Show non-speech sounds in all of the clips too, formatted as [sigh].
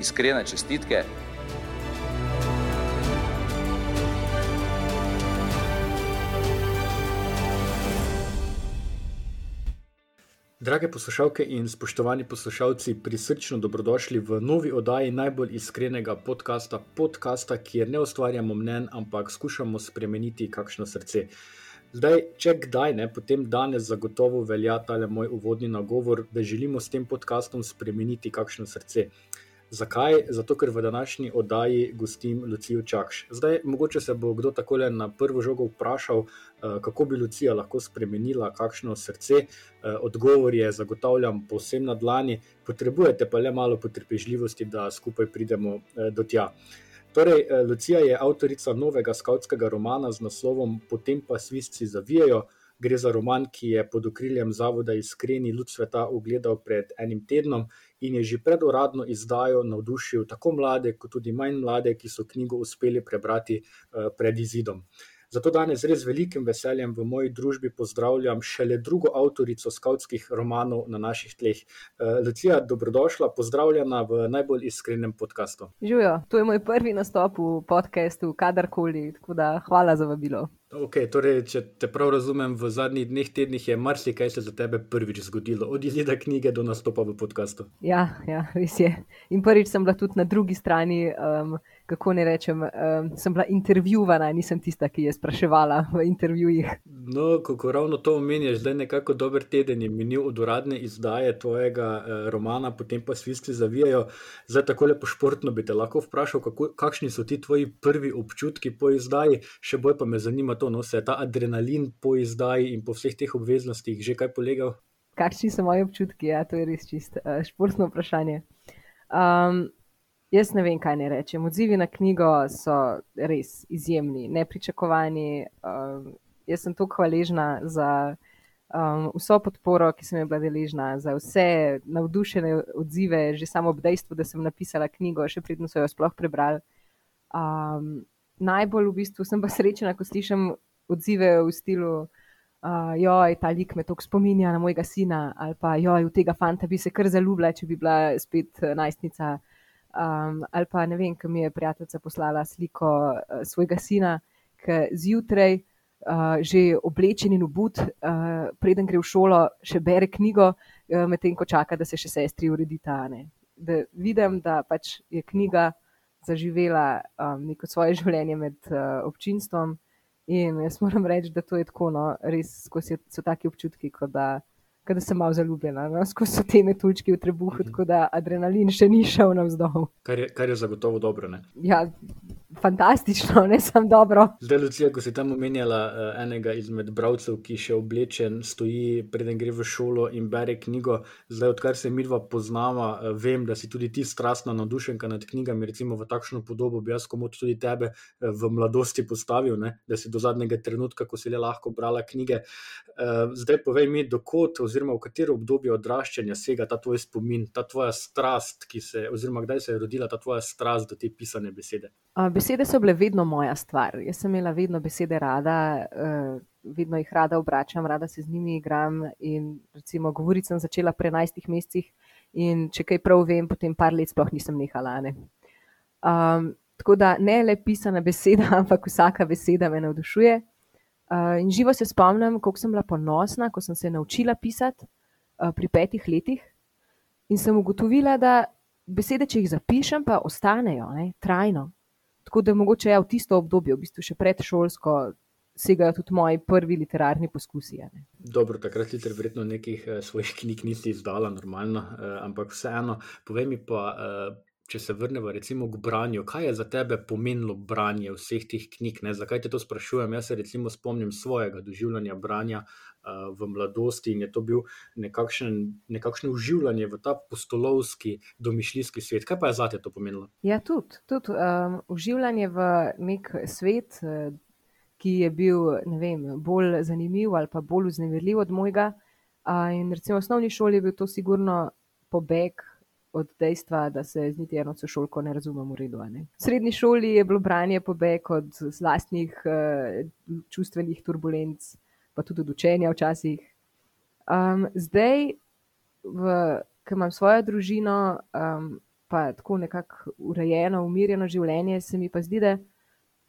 iskrene čestitke. Drage poslušalke in spoštovani poslušalci, prisrčno dobrodošli v novi oddaji najbolj iskrenega podcasta, podcasta, kjer ne ustvarjamo mnen, ampak skušamo spremeniti kakšno srce. Zdaj, če kdaj, ne, potem danes zagotovo velja ta moj uvodni nagovor, da želimo s tem podcastom spremeniti kakšno srce. Zakaj? Zato, ker v današnji oddaji gostim Lucijo Čakš. Zdaj, mogoče se bo kdo tako na prvo žogo vprašal, kako bi Lucija lahko spremenila kakšno srce. Odgovor je, zagotavljam, povsem na dlani, potrebujete pa le malo potrpežljivosti, da skupaj pridemo do tja. Torej, Lucija je avtorica novega skavtskega romana z naslovom Potem pa svistci zavijajo. Gre za roman, ki je pod okriljem Zavoda Iskreni ljud sveta ogledal pred enim tednom in je že pred uradno izdajo navdušil tako mlade, kot tudi manj mlade, ki so knjigo uspeli prebrati pred izidom. Zato danes z res velikim veseljem v moji družbi pozdravljam šele drugo avtorico skavtskih romanov na naših tleh. Lucija, dobrodošla, pozdravljena v najbolj iskrenem podkastu. Živijo, to je moj prvi nastop v podkastu, kadarkoli, tako da hvala za vabilo. Okay, torej, če te prav razumem, v zadnjih dneh, tednih je marsikaj se za tebe prvič zgodilo, od izida knjige do nastopa v podkastu. Ja, ja, res je. In prvič sem bila tudi na drugi strani. Um, kako ne rečem, um, sem bila intervjuvana, nisem tista, ki je spraševala v intervjujih. No, kako ravno to omeniš, zdaj nekako dober teden je minil od uradne izdaje tvojega uh, romana, potem pa svisti zavijajo. Zdaj, tako lepo športno bi te lahko vprašal, kako, kakšni so ti tvoji prvi občutki po izdaji, še bolj pa me zanima to, no, se je ta adrenalin po izdaji in po vseh teh obveznostih že kaj polegal. Kakšni so moji občutki? Ja, to je res čisto uh, športno vprašanje. Um, Jaz ne vem, kaj ne rečem. Odzivi na knjigo so res izjemni, nepričakovani. Um, jaz sem tako hvaležna za um, vso podporo, ki sem jo bila deležna, za vse navdušene odzive, že samo ob dejstvu, da sem napisala knjigo, še predtem so jo sploh prebrali. Um, najbolj v bistvu sem pa srečna, ko slišim odzive v stilu. Uh, joj, ta lik me tako spominja na mojega sina, ali pa joj, v tega fanta bi se kar zaljubila, če bi bila spet najstnica. Um, ali pa ne vem, ki mi je prijateljica poslala sliko uh, svojega sina, ki zjutraj, uh, že oblečen in obut, uh, preden gre v šolo, še bere knjigo, uh, medtem ko čaka, da se še sestri uredita. Da vidim, da pač je knjiga zaživela um, neko svoje [laughs] življenje med uh, občinstvom. In jaz moram reči, da to je tako, no, res so taki občutki, kot da da sem malo zaljubljena, no? skozi so te metuljčke v trebuhu, tako da adrenalin še ni šel navzdol. Kar je, kar je zagotovo dobro. Ne? Ja, fantastično, ne samo dobro. Zdaj, Lucija, ko si tam omenjala uh, enega izmed bralcev, ki še oblečen stoji, preden gre v šolo in bere knjigo. Zdaj, odkar se mi dva poznava, uh, vem, da si tudi ti strastna navdušenka nad knjigami. Recimo v takšno podobo bi jaz komot tudi tebe uh, v mladosti postavil, ne? da si do zadnjega trenutka, ko si le lahko brala knjige. Uh, zdaj, povej mi, dokot oziroma v katero obdobje odraščanja sega ta tvoj spomin, ta tvoja strast, se, oziroma kdaj se je rodila ta tvoja strast do te pisane besede? Uh, besede so bile vedno moja stvar. Jaz sem imela vedno besede rada, uh, vedno jih rada obračam, rada se z njimi igram. In recimo, govoriti sem začela pri 11 mesecih, in če kaj prav vem, potem par let sploh nisem nehala. Ne. Um, tako da ne le pisana beseda, [laughs] ampak vsaka beseda me navdušuje. Uh, in živo se spomnim, kako sem bila ponosna, ko sem se naučila pisati uh, pri petih letih. In sem ugotovila, da besede, če jih zapišem, pa ostanejo ne, trajno. Tako da mogoče ja, v tisto obdobje, v bistvu še predšolsko, segajo tudi moji prvi literarni poskusi. Ne. Dobro, takrat si verjetno nekih uh, svojih knjig nisi izdala, normalno, uh, ampak vseeno, povej mi pa. Uh, če se vrnemo recimo k branju, kaj je za tebe pomenilo branje vseh teh knjig? Ne? Zakaj te to sprašujem? Jaz se recimo spomnim svojega doživljanja branja v mladosti in je to bil nekakšen, nekakšno uživanje v ta postolovski, domišljijski svet. Kaj pa je za te to pomenilo? Ja, tudi, tudi um, uživanje v nek svet, ki je bil vem, bolj zanimiv ali pa bolj vznemirljiv od mojega. Uh, in recimo v osnovni šoli je bil to sigurno pobeg od dejstva, da se z niti eno sošolko ne razumem v redu. V srednji šoli je bilo branje pobeg od vlastnih uh, čustvenih turbulenc, pa tudi od učenja včasih. Um, zdaj, ko imam svojo družino, um, pa tako nekako urejeno, umirjeno življenje, se mi pa zdi, da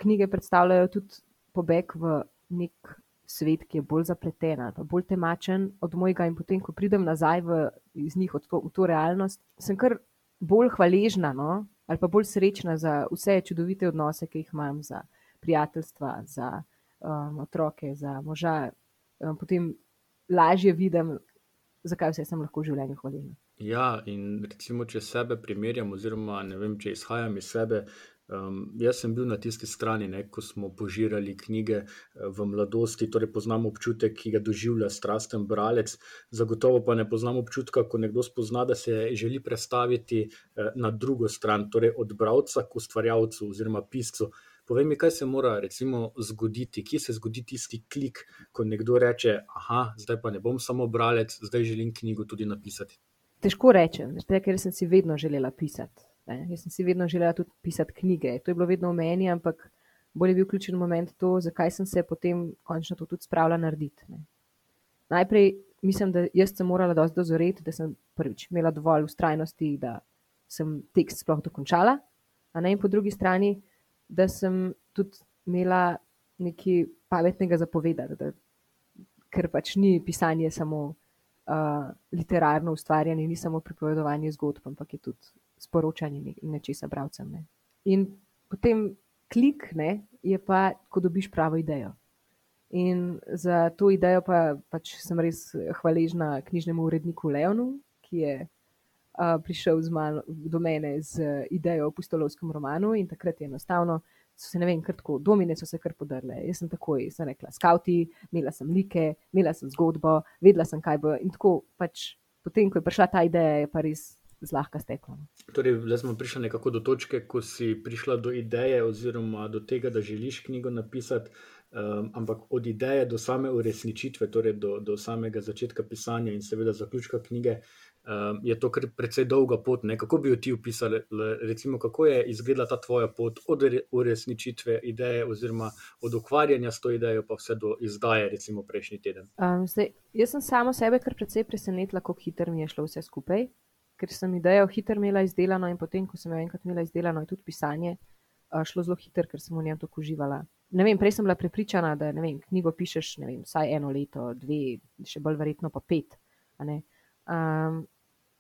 knjige predstavljajo tudi pobeg v nek svet, ki je bolj zapleten ali bolj temačen od mojega, in potem, ko pridem nazaj v, iz njih v to, v to realnost, sem kar bolj hvaležna no? ali pa bolj srečna za vse čudovite odnose, ki jih imam, za prijateljstva, za um, otroke, za moža. Um, potem lažje vidim, zakaj vse sem lahko v življenju hvaležna. Ja, in recimo, če sebe primerjam, oziroma ne vem, če izhajam iz sebe, Um, jaz sem bil na tisti strani, ne, ko smo požirali knjige eh, v mladosti, torej poznam občutek, ki ga doživlja strasten bralec. Zagotovo pa ne poznam občutka, ko nekdo spozna, da se želi predstaviti eh, na drugo stran, torej od bralca k ustvarjalcu oziroma piscu. Povej mi, kaj se mora recimo zgoditi, kje se zgodi tisti klik, ko nekdo reče: Ah, zdaj pa ne bom samo bralec, zdaj želim knjigo tudi napisati. Težko rečem, ker sem si vedno želela pisati. Ne. Jaz sem si vedno želela tudi pisati knjige. To je bilo vedno v meni, ampak bolj je bil ključen moment to, zakaj sem se potem končno to tudi spravila narediti. Ne. Najprej mislim, da jaz sem morala dosti dozoreti, da sem prvič imela dovolj ustrajnosti, da sem tekst sploh dokončala, a ne in po drugi strani, da sem tudi imela nekaj pametnega zapovedati, da, ker pač ni pisanje samo uh, literarno ustvarjanje, ni samo pripovedovanje zgodb, ampak je tudi sporočanje nečesa bralcem. Ne. In potem klik ne, je pa, ko dobiš pravo idejo. In za to idejo pa, pač sem res hvaležna knjižnemu uredniku Leonu, ki je uh, prišel malo, do mene z idejo o pustolovskem romanu in takrat je enostavno. So se ne vem, kar tako, domine so se kar podrle. Jaz sem takoj, sem rekla, skauti, imela sem like, imela sem zgodbo, vedela sem, kaj bo. In tako pač, potem, ko je prišla ta ideja, je pa res zlahka steklo. No. Torej, zdaj smo prišli nekako do točke, ko si prišla do ideje, oziroma do tega, da želiš knjigo napisati. Um, ampak od ideje do same uresničitve, torej do, do samega začetka pisanja in seveda zaključka knjige, um, je to kar precej dolga pot. Ne? Kako bi jo ti opisali, recimo, kako je izgledala ta tvoja pot od uresničitve ideje, oziroma od ukvarjanja s to idejo, pa vse do izdaje, recimo prejšnji teden? Um, zdaj, jaz sem samo sebe kar precej presenetila, kako hitro mi je šlo vse skupaj ker sem idejo hitro imela izdelano in potem, ko sem jo enkrat imela izdelano, je tudi pisanje uh, šlo zelo hitro, ker sem v njem tako uživala. Ne vem, prej sem bila prepričana, da vem, knjigo pišeš vem, vsaj eno leto, dve, še bolj verjetno pa pet. Um,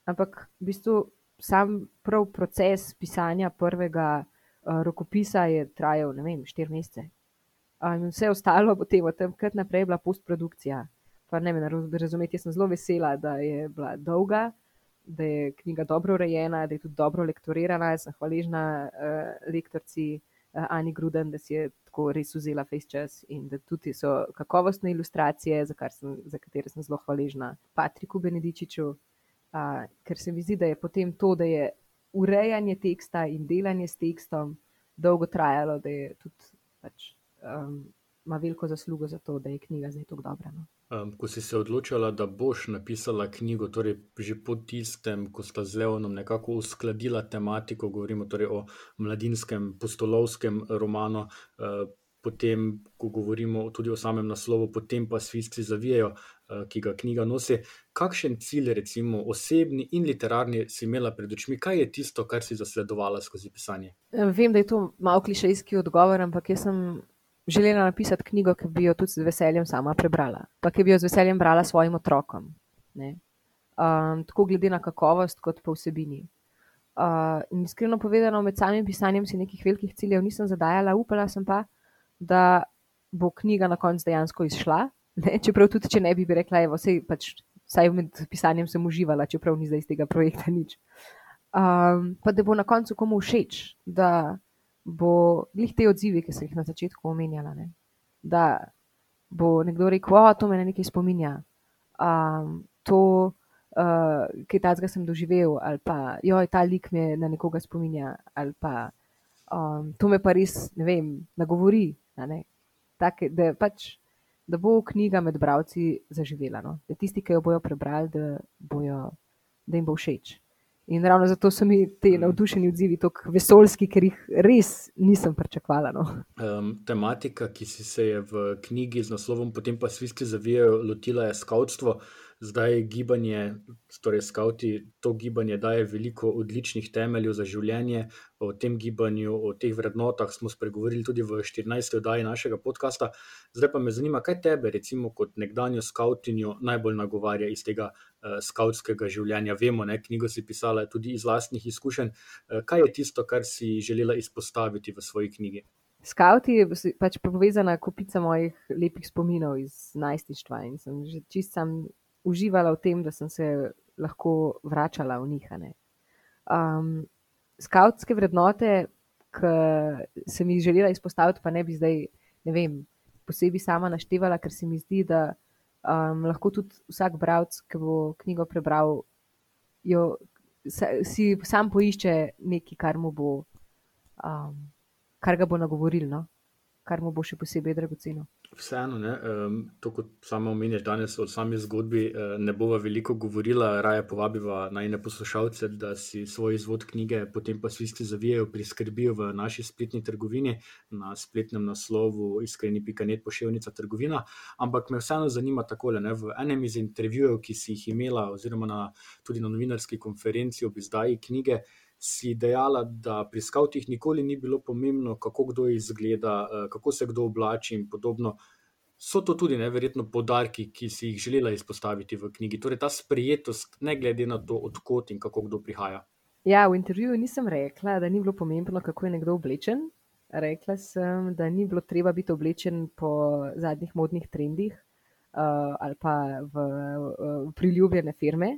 ampak v bistvu sam prav proces pisanja prvega uh, rokopisa je trajal, ne vem, štiri mesece. Um, vse ostalo [laughs] potem, od takrat naprej, je bila postprodukcija. Pa ne vem, razumeti, jaz sem zelo vesela, da je bila dolga da je knjiga dobro urejena, da je tudi dobro lektorirana. Jaz sem hvaležna uh, lektorci uh, Ani Gruden, da si je tako res vzela face čas in da tudi so kakovostne ilustracije, za, sem, za katere sem zelo hvaležna Patriku Benedičiču, uh, ker se mi zdi, da je potem to, da je urejanje teksta in delanje s tekstom dolgo trajalo, da je tudi pač. Um, ima veliko zaslugo za to, da je knjiga zdaj tako dobra. No. Um, ko si se odločila, da boš napisala knjigo, torej že po tistem, ko sta z Leonom nekako uskladila tematiko, govorimo torej o mladinskem, postolovskem romanu, uh, potem, ko govorimo tudi o samem naslovu, potem pa svici zavijajo, uh, ki ga knjiga nosi. Kakšen cilj, recimo osebni in literarni, si imela pred očmi, kaj je tisto, kar si zasledovala skozi pisanje? Vem, da je to malo klišejski odgovor, ampak jaz sem želela napisati knjigo, ki bi jo tudi z veseljem sama prebrala, pa ki bi jo z veseljem brala svojim otrokom. Um, tako glede na kakovost, kot pa vsebini. Uh, in iskreno povedano, med samim pisanjem si nekih velikih ciljev nisem zadajala, upala sem pa, da bo knjiga na koncu dejansko izšla. Ne? Čeprav tudi, če ne bi, bi rekla, da pač, vsaj med pisanjem sem uživala, čeprav ni zdaj iz tega projekta nič. Um, pa da bo na koncu komu všeč, da bo glih te odzivi, ki sem jih na začetku omenjala. Ne? Da bo nekdo rekel, da to me na nekaj spominja, um, to, uh, kaj takega sem doživel, ali pa joj, ta lik me na nekoga spominja, ali pa um, to me pa res, ne vem, nagovori. Ne? Take, da, pač, da bo knjiga med bralci zaživela. No? Da tisti, ki jo bojo prebrali, da, bojo, da jim bo všeč. In ravno zato so mi ti navdušeni odzivi tako vesoljski, ker jih res nisem pričakovala. No. Um, tematika, ki si se je v knjigi z naslovom Potem pa svisti zavijajo, lotila je skautstvo. Zdaj gibanje, torej skauti, to gibanje daje veliko odličnih temeljev za življenje. O tem gibanju, o teh vrednotah smo spregovorili tudi v 14. oddaji našega podcasta. Zdaj pa me zanima, kaj tebe, recimo, kot nekdanjo skautinjo, najbolj nagovarja iz tega uh, skautskega življenja. Vemo, da knjigo si pisala tudi iz vlastnih izkušenj. Uh, kaj je tisto, kar si želela izpostaviti v svoji knjigi? Skauti je pač povezana kupica mojih lepih spominov iz najstništva in sem že čist sam uživala v tem, da sem se lahko vračala v njih. Um, skautske vrednote, ki sem jih želela izpostaviti, pa ne bi zdaj, ne vem, posebej sama naštevala, ker se mi zdi, da um, lahko tudi vsak bralec, ki bo knjigo prebral, jo, si sam poišče nekaj, kar mu bo, um, kar ga bo nagovorilo, no? Kar mu bo še posebej dragoceno. Vseeno, ne, um, to kot samo omeniš danes o sami zgodbi, uh, ne bova veliko govorila, raje povabiva najne poslušalce, da si svoj izvod knjige potem pa svisti zavijajo, priskrbijo v naši spletni trgovini na spletnem naslovu iskreni.net poševnica trgovina. Ampak me vseeno zanima takole, ne, v enem iz intervjujev, ki si jih imela oziroma na, tudi na novinarski konferenci ob izdaji knjige, si dejala, da pri skavtih nikoli ni bilo pomembno, kako kdo izgleda, eh, kako se kdo oblači in podobno. So to tudi neverjetno podarki, ki si jih želela izpostaviti v knjigi, torej ta sprijetost, ne glede na to, odkot in kako kdo prihaja. Ja, v intervjuju nisem rekla, da ni bilo pomembno, kako je nekdo oblečen. Rekla sem, da ni bilo treba biti oblečen po zadnjih modnih trendih uh, ali pa v, v, v priljubljene firme,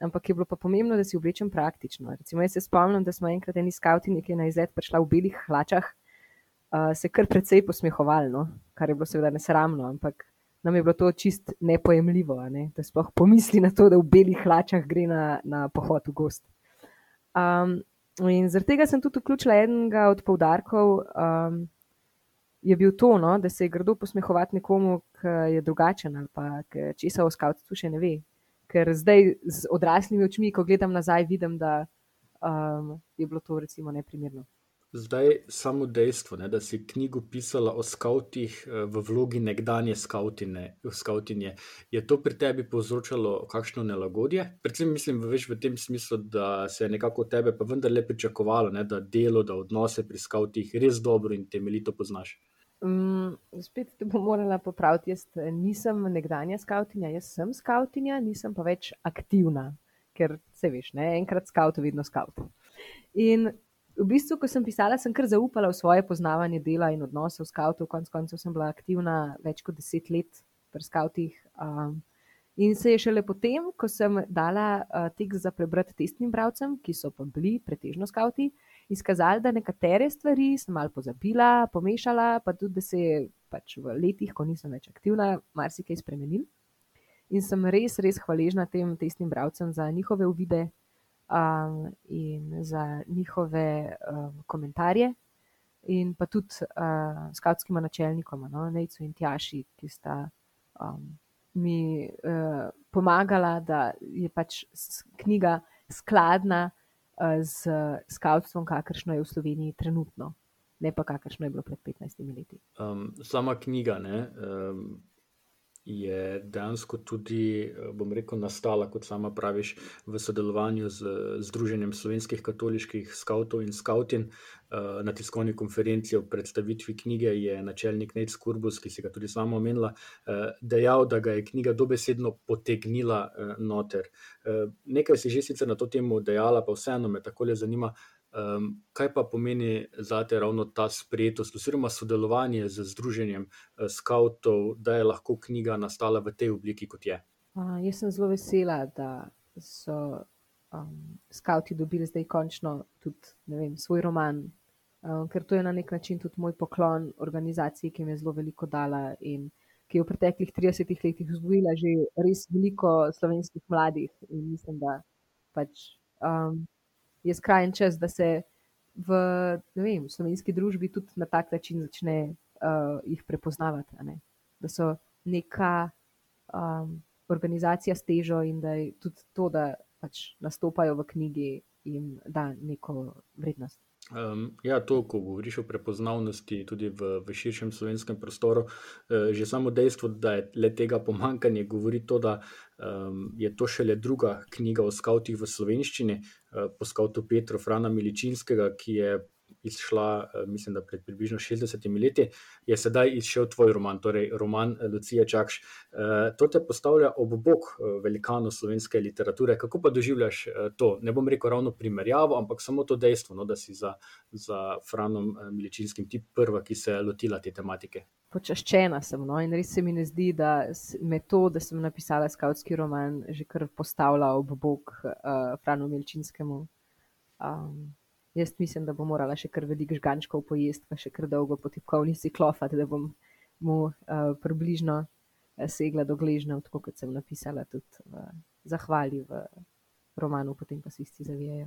ampak je bilo pa pomembno, da si oblečem praktično. Recimo, jaz se spomnim, da smo enkrat eni skavti, ki je na izlet prišla v belih hlačah, uh, se kar precej posmehovali, no? kar je bilo seveda nesramno, ampak nam je bilo to čist nepojemljivo, ne? da sploh pomisli na to, da v belih hlačah gre na, na pohod v gost. Um, in zaradi tega sem tudi vključila enega od poudarkov. Um, Je bil to, no, da se je grdo posmehovati nekomu, ki je drugačen ali pa česa o skavtstvu še ne ve ker zdaj z odraslimi očmi, ko gledam nazaj, vidim, da um, je bilo to recimo neprimerno. Zdaj samo dejstvo, ne, da si knjigo pisala o skavtih eh, v vlogi nekdanje skautinje. Je to pri tebi povzročalo kakšno nelagodje? Predvsem mislim veš, v tem smislu, da se je nekako tebe pa vendarle pričakovalo, ne, da delo, da odnose pri skavtih res dobro in temeljito poznaš. Um, spet te bom morala popraviti. Jaz eh, nisem nekdanja skautinja, jaz sem skautinja, nisem pa več aktivna, ker se veš, ne? enkrat skaut, vedno skaut. In v bistvu, ko sem pisala, sem kar zaupala v svoje poznavanje dela in odnosov skautov. Konec koncev sem bila aktivna več kot deset let pri skautih. Um, in se je šele potem, ko sem dala uh, tekst za prebrati testnim bralcem, ki so pa bili pretežno skauti izkazali, da nekatere stvari sem malo pozabila, pomešala, pa tudi, da se je pač v letih, ko nisem več aktivna, marsikaj spremenil. In sem res, res hvaležna tem testnim bravcem za njihove uvide um, in za njihove um, komentarje. In pa tudi uh, skavtskima načelnikoma, no, Nejcu in Tjaši, ki sta um, mi uh, pomagala, da je pač knjiga skladna z skavtstvom, kakršno je v Sloveniji trenutno, ne pa kakršno je bilo pred 15 leti. Um, sama knjiga ne, um, je dejansko tudi, bom rekel, nastala, kot sama praviš, v sodelovanju z Združenjem slovenskih katoliških skavtov in skautin. Uh, na tiskovni konferenci o predstavitvi knjige je načelnik Nec Kurbus, ki si ga tudi sama omenila, uh, dejal, da ga je knjiga dobesedno potegnila noter. Nekaj si že sicer na to temo dejala, pa vseeno me tako le zanima, Um, kaj pa pomeni za te ravno ta sprejetost, oziroma sodelovanje z Združenjem uh, skavtov, da je lahko knjiga nastala v tej obliki, kot je? Uh, jaz sem zelo vesela, da so um, skauti dobili zdaj končno tudi vem, svoj roman, um, ker to je na nek način tudi moj poklon organizaciji, ki mi je zelo veliko dala in ki je v preteklih 30 letih vzgojila že res veliko slovenskih mladih. In mislim, da pač, um, je skrajen čas, da se v vem, slovenski družbi tudi na tak način začne uh, jih prepoznavati. Da so neka um, organizacija s težo in da je tudi to, da pač nastopajo v knjigi, jim da neko vrednost. Um, ja, to, ko govoriš o prepoznavnosti tudi v, v širšem slovenskem prostoru, uh, že samo dejstvo, da je le tega pomankanje, govori to, da um, je to šele druga knjiga o skavtih v slovenščini, uh, po skavtu Petra Frana Miličinskega, ki je izšla, eh, mislim, da pred približno 60 leti, je sedaj izšel tvoj roman, torej roman eh, Lucija Čakš. Eh, to te postavlja ob bok velikano slovenske literature. Kako pa doživljaš to? Ne bom rekel ravno primerjavo, ampak samo to dejstvo, no, da si za, za Franom Miličinskim ti prva, ki se je lotila te tematike. Počaščena sem no? in res se mi ne zdi, da me to, da sem napisala skautski roman, že kar postavlja ob bok uh, Franu Miličinskemu. Um, Jaz mislim, da bo morala še kar veliko žgančkov pojesti, pa še kar dolgo po tipkovnici klofati, da bom mu uh, približno uh, segla do gležnja, tako kot sem napisala tudi v zahvali v romanu, potem pa si vsi zavijajo.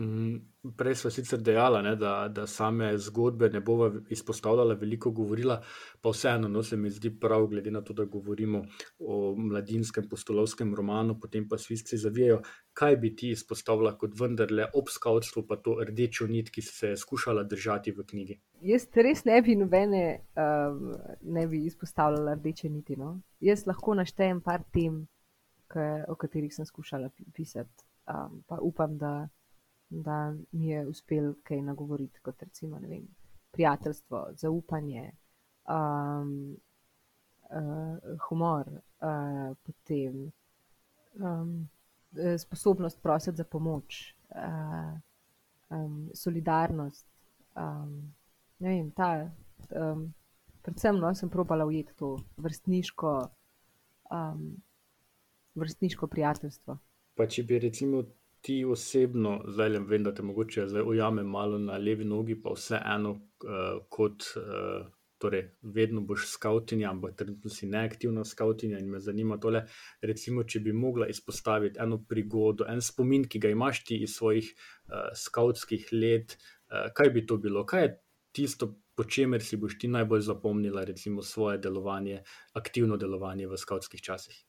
Mhm. Prej smo sicer dejali, da, da same zgodbe ne bomo izpostavljali, veliko govorila, pa vseeno no, se mi zdi prav, glede na to, da govorimo o mladinskem postolovskem romanu, potem pa sviski zavijajo. Kaj bi ti izpostavila kot vendarle ob skavtstvu, pa to rdečo nit, ki se je skušala držati v knjigi? Jaz res ne bi nobene um, ne bi izpostavljala rdeče niti. No? Jaz lahko naštejem par tem, o katerih sem skušala pisati. Um, pa upam, da da mi je uspel kaj nagovoriti, kot recimo vem, prijateljstvo, zaupanje, um, uh, humor, uh, potem um, sposobnost prositi za pomoč, uh, um, solidarnost. Um, vem, ta, um, predvsem no, sem probala ujeti to vrstniško, um, vrstniško prijateljstvo. Pa če bi recimo ti osebno, zdaj le vem, da te mogoče zdaj ujamem malo na levi nogi, pa vseeno, uh, kot uh, torej, vedno boš skautinja, ampak trenutno si neaktivna skautinja in me zanima tole. Recimo, če bi mogla izpostaviti eno prigodo, en spomin, ki ga imaš ti iz svojih uh, skautskih let, uh, kaj bi to bilo? Kaj je tisto, po čemer si boš ti najbolj zapomnila, recimo, svoje delovanje, aktivno delovanje v skautskih časih?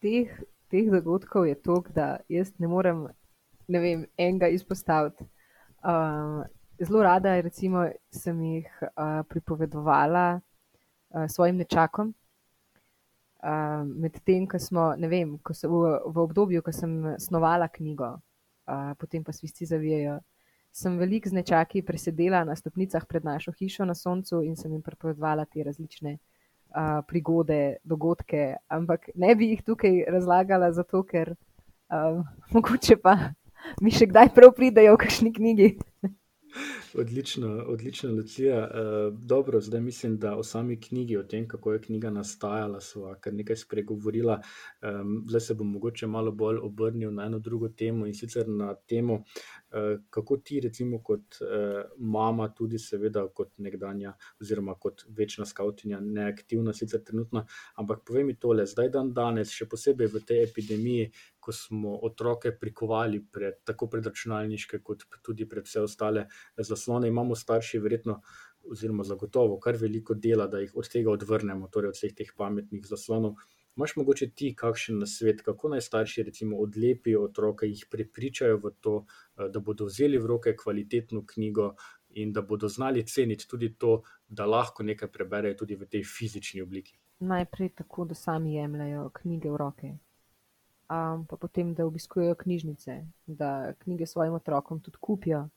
Teh teh dogodkov je toliko, da jaz ne morem ne vem, enega izpostaviti. Uh, zelo rada recimo, sem jih uh, pripovedovala uh, svojim nečakom. Uh, Medtem, ko smo, ne vem, ko sem, v, v obdobju, ko sem snovala knjigo, uh, potem pa svisti zavijajo, sem veliko z nečaki presedela na stopnicah pred našo hišo na soncu in sem jim pripovedovala te različne uh, prigode, dogodke, ampak ne bi jih tukaj razlagala, zato ker uh, mogoče pa mi še kdaj prav pridejo v kakšni knjigi. Odlično, odlična Lucija. Uh, dobro, zdaj mislim, da o sami knjigi, o tem, kako je knjiga nastajala, smo kar nekaj spregovorila. Um, zdaj se bom mogoče malo bolj obrnil na eno drugo temo in sicer na temo, uh, kako ti, recimo, kot uh, mama, tudi seveda kot nekdanja, oziroma kot večna skautinja, neaktivna, sicer trenutno, ampak povej mi tole, zdaj dan danes, še posebej v tej epidemiji, ko smo otroke prikovali pred, tako pred računalniške, kot tudi pred vse ostale zaslone, imamo starši verjetno, oziroma zagotovo, kar veliko dela, da jih od tega odvrnemo, torej od vseh teh pametnih zaslonov. Máš mogoče ti kakšen nasvet, kako naj starši recimo odlepijo otroke, jih prepričajo v to, da bodo vzeli v roke kvalitetno knjigo in da bodo znali ceniti tudi to, da lahko nekaj preberejo tudi v tej fizični obliki? Najprej tako, da sami jemljajo knjige v roke, um, pa potem, da obiskujejo knjižnice, da knjige svojim otrokom tudi kupijo.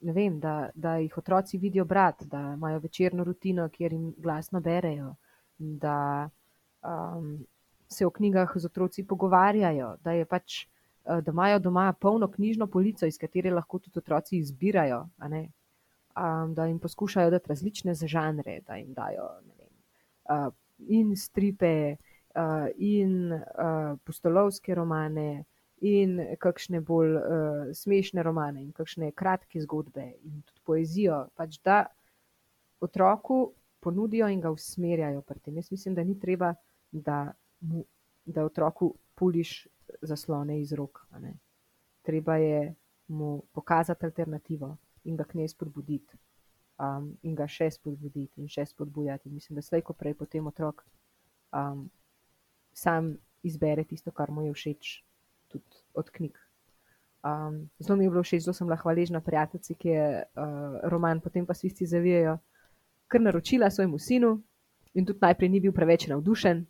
Vem, da, da jih otroci vidijo brati, da imajo večerno rutino, kjer jim glasno berejo, da um, se o knjigah z otroci pogovarjajo, da, pač, uh, da imajo doma polno knjižno polico, iz katere lahko tudi otroci izbirajo, um, da jim poskušajo dati različne žanre, da jim dajo vem, uh, in stripe, uh, in uh, postolovske romane, in kakšne bolj uh, smešne romane in kakšne kratke zgodbe in tudi poezijo, pač da otroku ponudijo in ga usmerjajo pri tem. Jaz mislim, da ni treba, da, mu, da otroku puliš zaslone iz rok. Treba je mu pokazati alternativo in ga k njej spodbuditi. Um, in ga še spodbuditi in še spodbujati. Mislim, da slejko prej potem otrok um, sam izbere tisto, kar mu je všeč, tudi od knjig. Um, zelo mi je bilo všeč, zelo sem bila hvaležna prijateljici, ki je uh, roman Potem pa svisti zavijajo, kar naročila svojemu sinu in tudi najprej ni bil preveč navdušen,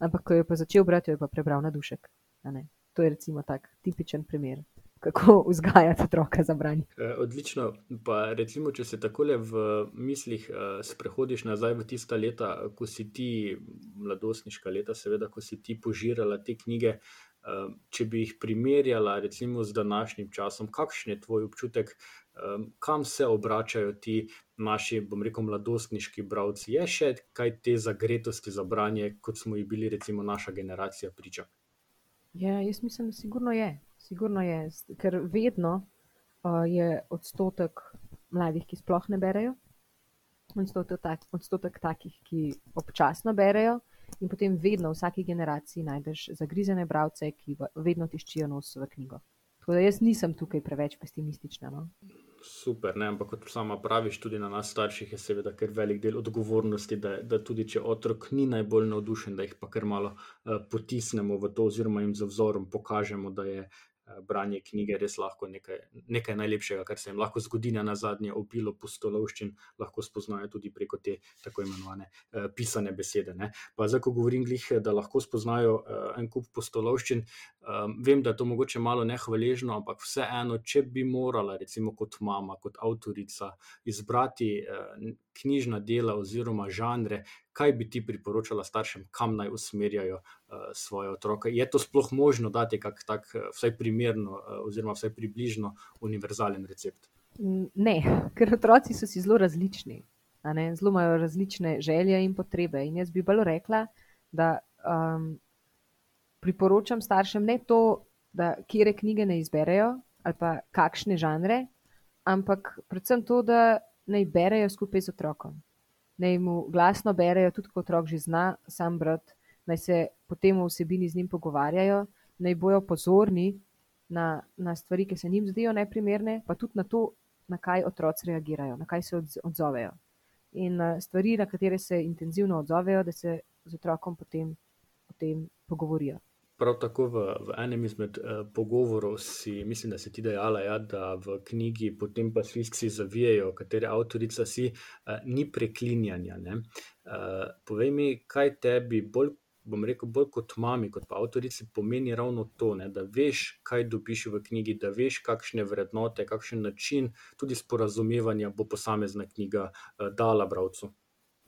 ampak ko je pa začel brati, jo je pa prebral na dušek. To je recimo tak tipičen primer kako vzgajati otroka za branje. E, odlično. Pa recimo, če se tako v mislih uh, sprehodiš nazaj v tista leta, ko si ti, mladostniška leta, seveda, ko si ti požirala te knjige. Uh, če bi jih primerjala, recimo, z današnjim časom, kakšen je tvoj občutek, kam se obračajo ti naši, bom rekel, mladostniški bralci? Je še kaj te zagretosti za branje, kot smo jih bili, recimo, naša generacija priča? Ja, jaz mislim, da sigurno je. Sigurno je, ker vedno uh, je odstotek mladih, ki sploh ne berejo, odstotek, tak, odstotek takih, ki občasno berejo, in potem vedno v vsaki generaciji najdeš zagrizene bralce, ki vedno tiščijo nos v knjigo. Tako da jaz nisem tukaj preveč pesimistična. No? Super, ne? ampak kot sama praviš, tudi na nas starših je seveda kar velik del odgovornosti, da, da tudi če otrok ni najbolj navdušen, da jih pa kar malo uh, potisnemo v to, oziroma jim za vzorom pokažemo, da je uh, branje knjige res lahko nekaj, nekaj najlepšega, kar se jim lahko zgodi na zadnje, opilo postolovščin, lahko spoznajo tudi preko te tako imenovane uh, pisane besede. Ne. Pa zdaj, ko govorim glih, da lahko spoznajo uh, en kup postolovščin, um, vem, da je to mogoče malo nehvaležno, ampak vseeno, če bi morala, recimo kot mama, kot avtorica, izbrati uh, knjižna dela oziroma žanre, kaj bi ti priporočala staršem, kam naj usmerjajo uh, svoje otroke. Je to sploh možno dati kak tak, uh, vsaj primerno, uh, oziroma vsaj približno univerzalen recept? Ne, ker otroci so si zelo različni, zelo imajo različne želje in potrebe. In jaz bi bolj rekla, da um, priporočam staršem ne to, da kje knjige ne izberejo ali pa kakšne žanre, ampak predvsem to, da naj berejo skupaj z otrokom. Naj mu glasno berejo, tudi ko otrok že zna sam brati, naj se potem o vsebini z njim pogovarjajo, naj bojo pozorni na, na stvari, ki se njim zdijo neprimerne, pa tudi na to, na kaj otroci reagirajo, na kaj se odzovejo. In uh, stvari, na katere se intenzivno odzovejo, da se z otrokom potem, potem pogovorijo. Prav tako v, v enem izmed uh, pogovorov si, mislim, da si ti dejala, ja, da v knjigi potem pa sviski zavijajo, katere avtorica si, uh, ni preklinjanja. Uh, povej mi, kaj tebi bolj, bom rekel, bolj kot mami, kot pa avtorici pomeni ravno to, ne, da veš, kaj dobiš v knjigi, da veš, kakšne vrednote, kakšen način tudi sporazumevanja bo posamezna knjiga uh, dala bravcu.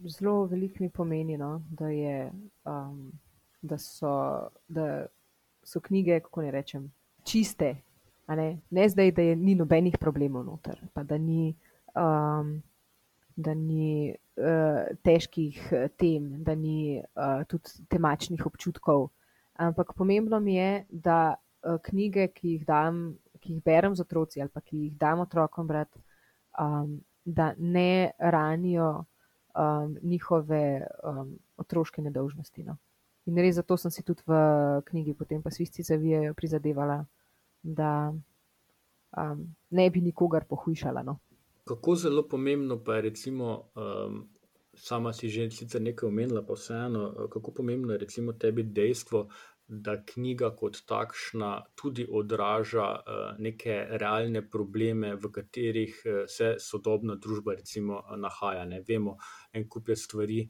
Zelo veliko mi pomeni, no, da je. Um da so, da so knjige, kako ne rečem, čiste. Ne? ne zdaj, da je ni nobenih problemov noter, pa da ni, um, da ni uh, težkih uh, tem, da ni uh, tudi temačnih občutkov. Ampak pomembno mi je, da uh, knjige, ki jih, dam, ki jih berem z otroci ali pa ki jih dam otrokom brati, um, da ne ranijo um, njihove um, otroške nedolžnosti. No. In res zato sem si tudi v knjigi, potem pa svisti zavijajo, prizadevala, da um, ne bi nikogar pohujšala. No. Kako zelo pomembno pa je, recimo, um, sama si že nekaj omenila, pa vseeno, kako pomembno je recimo tebi dejstvo, da knjiga kot takšna tudi odraža uh, neke realne probleme, v katerih uh, se sodobna družba recimo, nahaja. Ne vemo, en kup je stvari,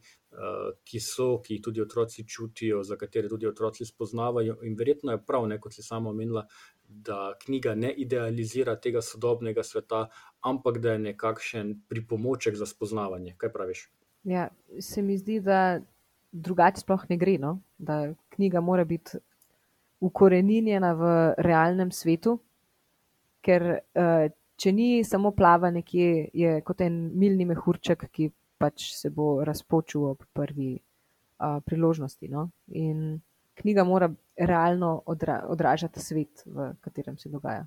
ki so, ki jih tudi otroci čutijo, za katere tudi otroci spoznavajo. In verjetno je prav, ne, kot si sama omenila, da knjiga ne idealizira tega sodobnega sveta, ampak da je nekakšen pripomoček za spoznavanje. Kaj praviš? Ja, se mi zdi, da drugače sploh ne gre. No? Da knjiga mora biti ukorenjena v realnem svetu, ker uh, če ni samo plava nekje, je kot en milni mehurček, ki pač se bo razpočil ob prvi uh, priložnosti. No? In knjiga mora realno odra, odraža ta svet, v katerem se dogaja.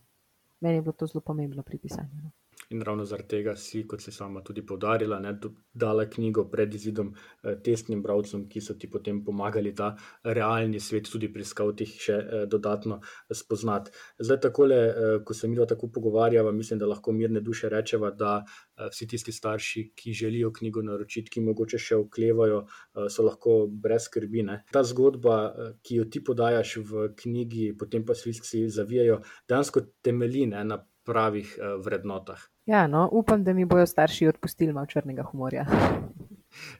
Meni je bilo to zelo pomembno pri pisanju. No. In ravno zaradi tega si, kot si sama tudi povdarila, ne, dala knjigo pred izidom eh, testnim bralcem, ki so ti potem pomagali ta realni svet tudi pri skavtih še eh, dodatno spoznati. Zdaj, takole, eh, ko se mi tako pogovarjava, mislim, da lahko mirne duše rečeva, da eh, vsi tisti starši, ki želijo knjigo naročiti, ki mogoče še oklevajo, eh, so lahko brez skrbi. Ne. Ta zgodba, eh, ki jo ti podajaš v knjigi, potem pa sviski zavijajo, dejansko temelji ne, na pravih uh, vrednotah. Ja, no, upam, da mi bodo starši odpustili malo črnega humorja. [laughs]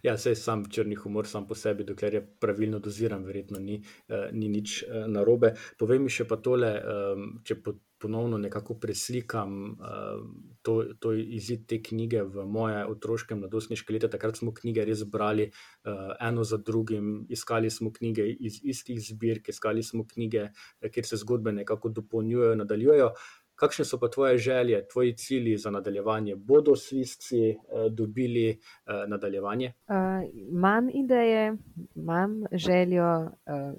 Ja, sej sam črni humor, sam po sebi, dokler je pravilno doziran, verjetno ni, uh, ni nič uh, narobe. Povej mi še pa tole, um, če po, ponovno nekako preslikam uh, to, to izid te knjige v moje otroške mladostniške leta. Takrat smo knjige res brali uh, eno za drugim, iskali smo knjige iz istih zbirk, iskali smo knjige, kjer se zgodbe nekako dopolnjujejo, nadaljujejo. Kakšne so pa tvoje želje, tvoji cilji za nadaljevanje? Bodo svisci eh, dobili eh, nadaljevanje? Uh, imam ideje, imam željo uh,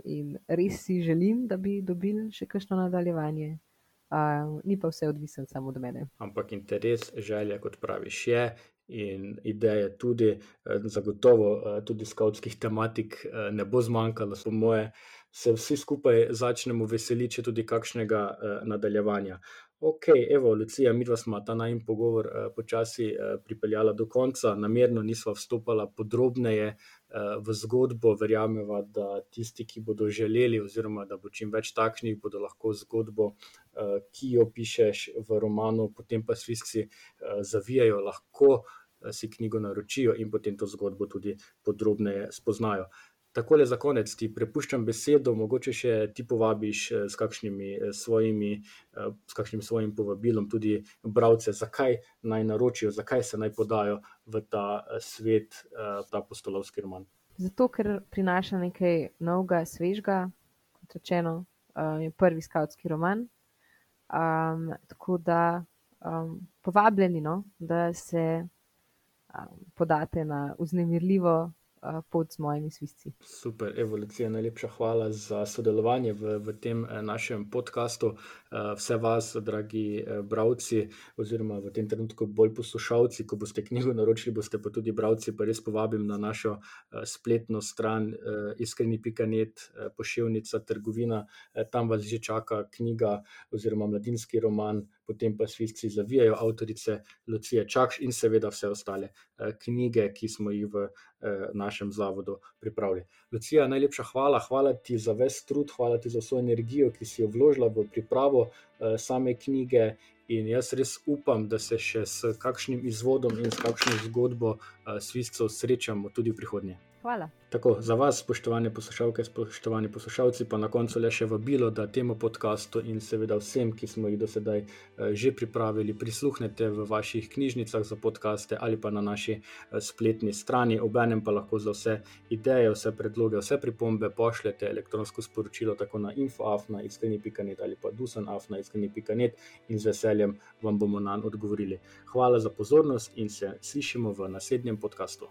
in res si želim, da bi dobili še kakšno nadaljevanje. Uh, ni pa vse odvisno samo od mene. Ampak interes, želja, kot praviš, je. In ideje tudi, eh, zagotovo eh, tudi skavtskih tematik eh, ne bo zmanjkalo, po moje, se vsi skupaj začnemo veseliti tudi kakšnega nadaljevanja. Ok, evo, Lucija, mi dva smo ta najmen pogovor eh, počasi eh, pripeljala do konca, namerno nisva vstopala podrobneje eh, v zgodbo, verjameva, da tisti, ki bodo želeli, oziroma da bo čim več takšnih, bodo lahko zgodbo, eh, ki jo pišeš v romanu, potem pa svisci eh, zavijajo, lahko eh, si knjigo naročijo in potem to zgodbo tudi podrobneje spoznajo. Takole za konec ti prepuščam besedo, mogoče še ti povabiš eh, s kakšnimi eh, svojimi, eh, s kakšnim svojim povabilom tudi bralce, zakaj naj naročijo, zakaj se naj podajo v ta svet, ta apostolovski roman. Zato, ker prinaša nekaj novega, svežga, kot rečeno, je prvi skautski roman. Um, tako da um, povabljeni, no, da se um, podate na uznemirljivo pot z mojimi svisci. Super, evolucija, najlepša hvala za sodelovanje v, v tem eh, našem podkastu. Eh, vse vas, dragi eh, bralci, oziroma v tem trenutku bolj poslušalci, ko boste knjigo naročili, boste pa tudi bralci, pa res povabim na našo spletno stran iskreni.net, pošiljnica, trgovina. Tam vas že čaka knjiga oziroma mladinski roman potem pa svisci zavijajo avtorice Lucije Čakš in seveda vse ostale eh, knjige, ki smo jih v eh, našem zavodu pripravili. Lucija, najlepša hvala, hvala ti za ves trud, hvala ti za vso energijo, ki si jo vložila v pripravo eh, same knjige. In jaz res upam, da se še s kakšnim izvodom in s kakšno zgodbo sviscev srečamo tudi v prihodnje. Hvala. Tako, za vas, spoštovane poslušalke, spoštovani poslušalci, pa na koncu le še vabilo, da temu podkastu in seveda vsem, ki smo jih do sedaj eh, že pripravili, prisluhnete v vaših knjižnicah za podkaste ali pa na naši eh, spletni strani. Obenem pa lahko za vse ideje, vse predloge, vse pripombe pošljete elektronsko sporočilo tako na infoafna, iskreni.net ali pa dusanafna, iskreni.net in z veseljem vam bomo na njo odgovorili. Hvala za pozornost in se slišimo v naslednjem podkastu.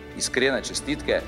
iskrene čestitke